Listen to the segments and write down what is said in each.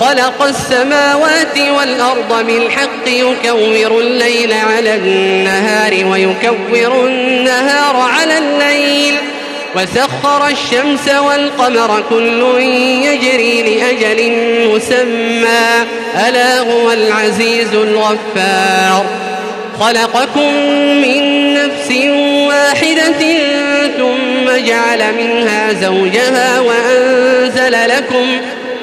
خلق السماوات والأرض بالحق يكور الليل على النهار ويكور النهار على الليل. وسخر الشمس والقمر كل يجري لأجل مسمى. ألا هو العزيز الغفار. خلقكم من نفس واحدة ثم جعل منها زوجها وأنزل لكم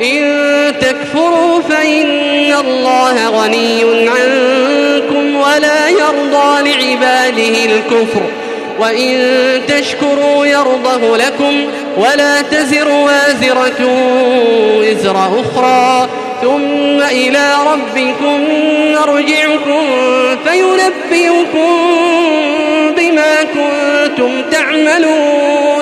إن تكفروا فإن الله غني عنكم ولا يرضى لعباده الكفر. وإن تشكروا يرضه لكم ولا تزر وازرة وزر أخرى. ثم إلى ربكم نرجعكم فينبئكم بما كنتم تعملون.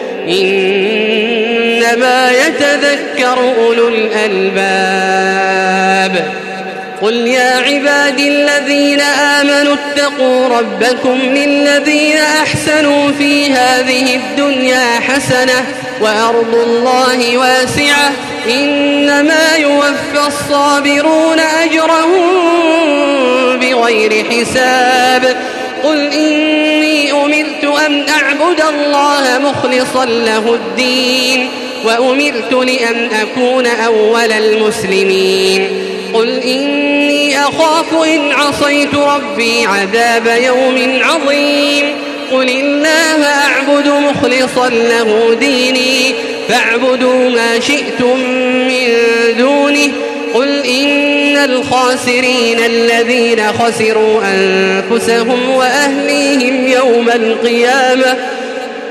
إنما يتذكر أولو الألباب. قل يا عبادي الذين آمنوا اتقوا ربكم للذين أحسنوا في هذه الدنيا حسنة وأرض الله واسعة. إنما يوفى الصابرون أجرهم بغير حساب. قل أمرت أن أعبد الله مخلصا له الدين وأمرت لأن أكون أول المسلمين. قل إني أخاف إن عصيت ربي عذاب يوم عظيم. قل الله أعبد مخلصا له ديني فاعبدوا ما شئتم من دونه. قل إن الخاسرين الذين خسروا أنفسهم وأهليهم يوم القيامة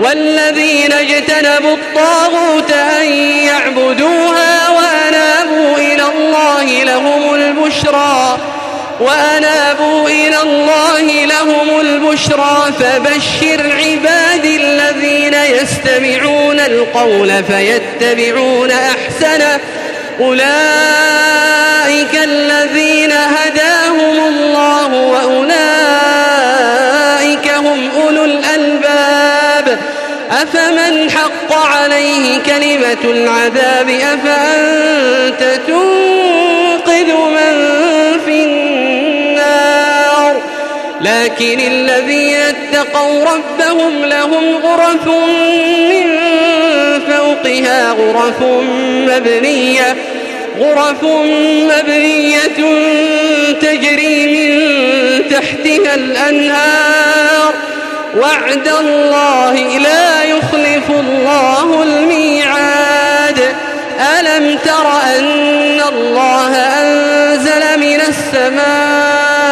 والذين اجتنبوا الطاغوت أن يعبدوها وأنابوا إلى الله لهم البشرى وأنابوا إلى الله لهم البشرى فبشر عبادي الذين يستمعون القول فيتبعون أحسنه أولئك أفمن حق عليه كلمة العذاب أفأنت تنقذ من في النار؟ لكن الذين اتقوا ربهم لهم غرف من فوقها غرف مبنية غرف مبنية تجري من تحتها الأنهار. وعد الله لا يخلف الله الميعاد. ألم تر أن الله أنزل من السماء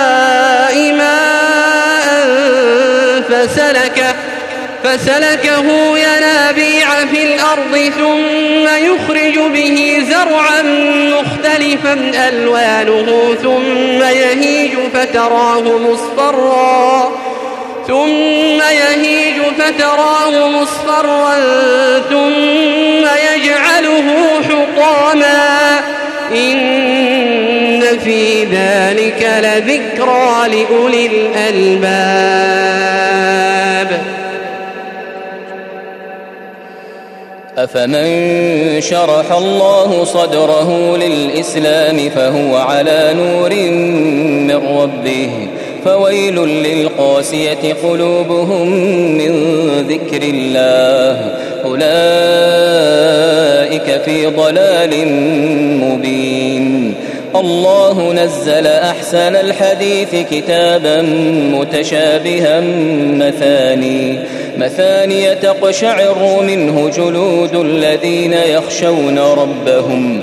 ماء فسلكه فسلكه ينابيع في الأرض ثم يخرج به زرعا مختلفا ألوانه ثم يهيج فتراه مصفرا. ثم يهيج فتراه مصفرا ثم يجعله حطاما. إن في ذلك لذكرى لأولي الألباب. أفمن شرح الله صدره للإسلام فهو على نور من ربه. فويل للقاسية قلوبهم من ذكر الله. أولئك في ضلال مبين. الله نزل أحسن الحديث كتابا متشابها مثاني. مثاني تقشعر منه جلود الذين يخشون ربهم.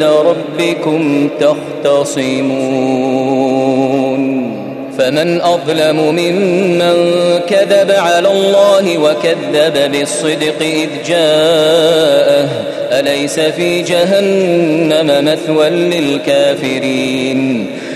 ربكم تختصمون. فمن أظلم ممن كذب على الله وكذب بالصدق إذ جاءه. أليس في جهنم مثوى للكافرين؟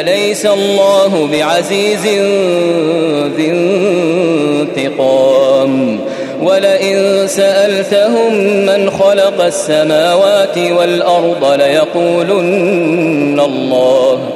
أليس الله بعزيز ذي انتقام؟ ولئن سألتهم من خلق السماوات والأرض ليقولن الله.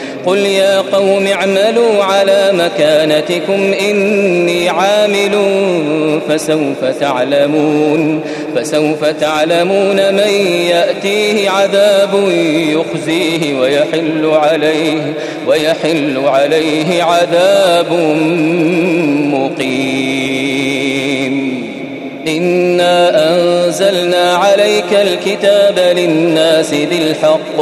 قل يا قوم اعملوا على مكانتكم إني عامل فسوف تعلمون فسوف تعلمون من يأتيه عذاب يخزيه ويحل عليه ويحل عليه عذاب مقيم. إنا أنزلنا عليك الكتاب للناس بالحق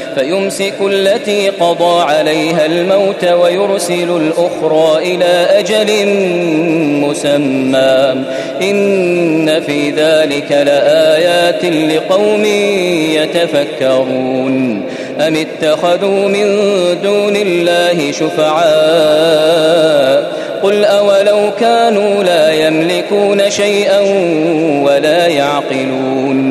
فيمسك التي قضى عليها الموت ويرسل الأخرى إلى أجل مسمى. إن في ذلك لآيات لقوم يتفكرون. أم اتخذوا من دون الله شفعاء؟ قل أولو كانوا لا يملكون شيئا ولا يعقلون.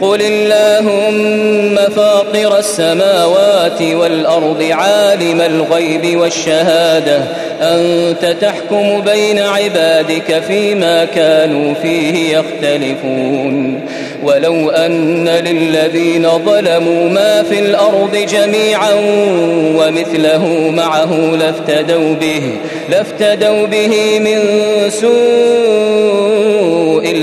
قل اللهم فاطر السماوات والأرض عالم الغيب والشهادة أنت تحكم بين عبادك فيما كانوا فيه يختلفون ولو أن للذين ظلموا ما في الأرض جميعا ومثله معه لافتدوا به لافتدوا به من سوء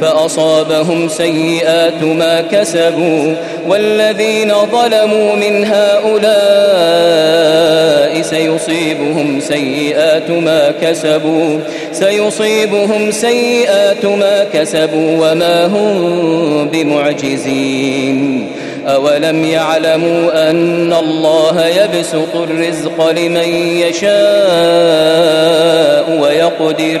فأصابهم سيئات ما كسبوا والذين ظلموا من هؤلاء سيصيبهم سيئات ما كسبوا سيصيبهم سيئات ما كسبوا وما هم بمعجزين أولم يعلموا أن الله يبسط الرزق لمن يشاء ويقدر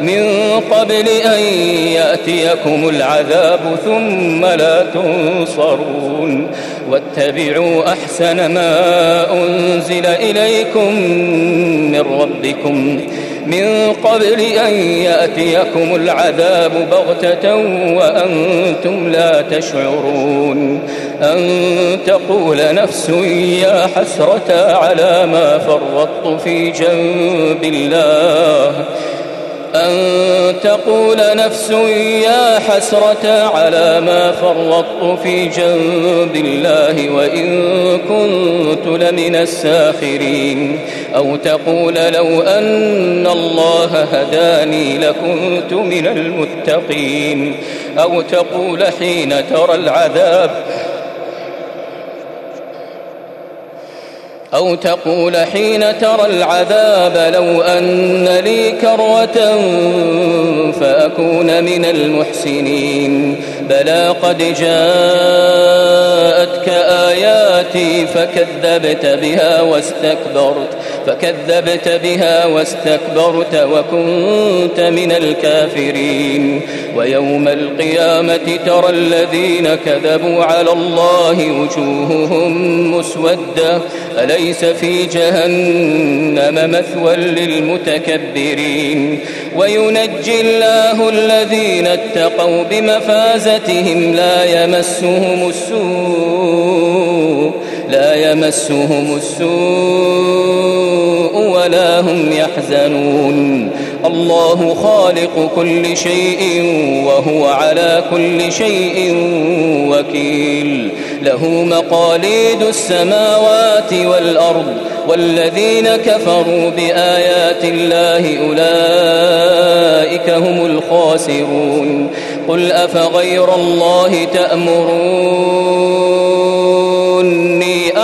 من قبل أن يأتيكم العذاب ثم لا تنصرون واتبعوا أحسن ما أنزل إليكم من ربكم من قبل أن يأتيكم العذاب بغتة وأنتم لا تشعرون أن تقول نفس يا حسرة على ما فرطت في جنب الله أن تقول نفس يا حسرة على ما فرطت في جنب الله وإن كنت لمن الساخرين. أو تقول لو أن الله هداني لكنت من المتقين. أو تقول حين ترى العذاب أو تقول حين ترى العذاب لو أن لي كروة فأكون من المحسنين. بلى قد جاءتك آياتي فكذبت بها واستكبرت. فكذبت بها واستكبرت وكنت من الكافرين. ويوم القيامة ترى الذين كذبوا على الله وجوههم مسودة. أليس في جهنم مثوى للمتكبرين؟ وينجي الله الذين اتقوا بمفازتهم لا يمسهم السوء لا يمسهم السوء ولا هم يحزنون. الله خالق كل شيء وهو على كل شيء وكيل. له مقاليد السماوات والأرض والذين كفروا بآيات الله أولئك هم الخاسرون. قل أفغير الله تأمروني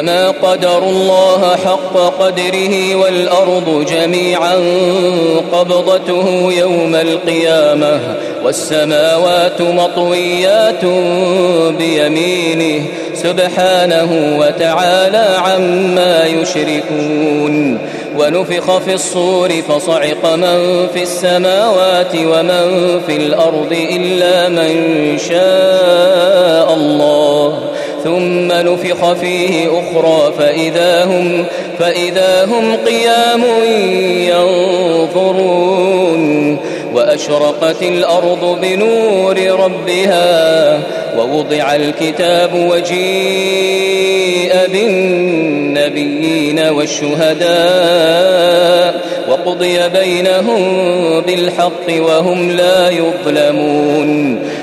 وما قدر الله حق قدره والأرض جميعا قبضته يوم القيامة والسماوات مطويات بيمينه سبحانه وتعالى عما يشركون ونفخ في الصور فصعق من في السماوات ومن في الأرض إلا من شاء الله ثم نفخ فيه أخرى فإذا هم, فإذا هم قيام ينظرون. وأشرقت الأرض بنور ربها ووضع الكتاب وجيء بالنبيين والشهداء وقضي بينهم بالحق وهم لا يظلمون.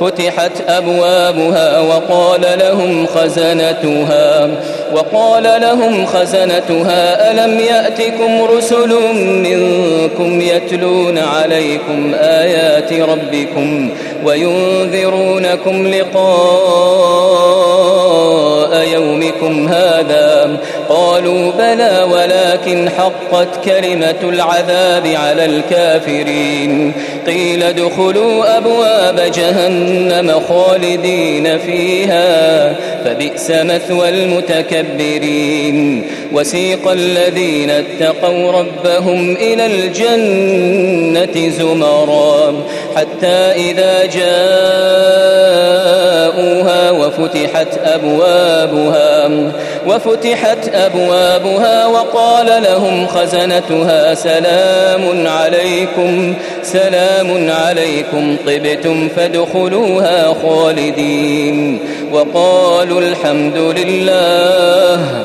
فتحت أبوابها وقال لهم خزنتها وقال لهم خزنتها ألم يأتكم رسل منكم يتلون عليكم آيات ربكم وينذرونكم لقاء يومكم هذا قالوا بلى ولكن حقت كلمة العذاب على الكافرين. قيل ادخلوا أبواب جهنم خالدين فيها فبئس مثوى المتكبرين. وسيق الذين اتقوا ربهم إلى الجنة زمرا حتى إذا جاءوها وفتحت أبوابها وفتحت أبوابها وقال لهم خزنتها سلام عليكم سلام عليكم طبتم فادخلوها خالدين. وقالوا الحمد لله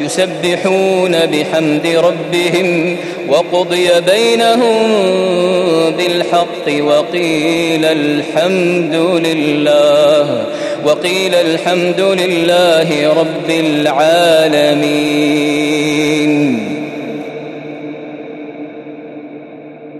يسبحون بحمد ربهم وقضي بينهم بالحق وقيل الحمد لله وقيل الحمد لله رب العالمين.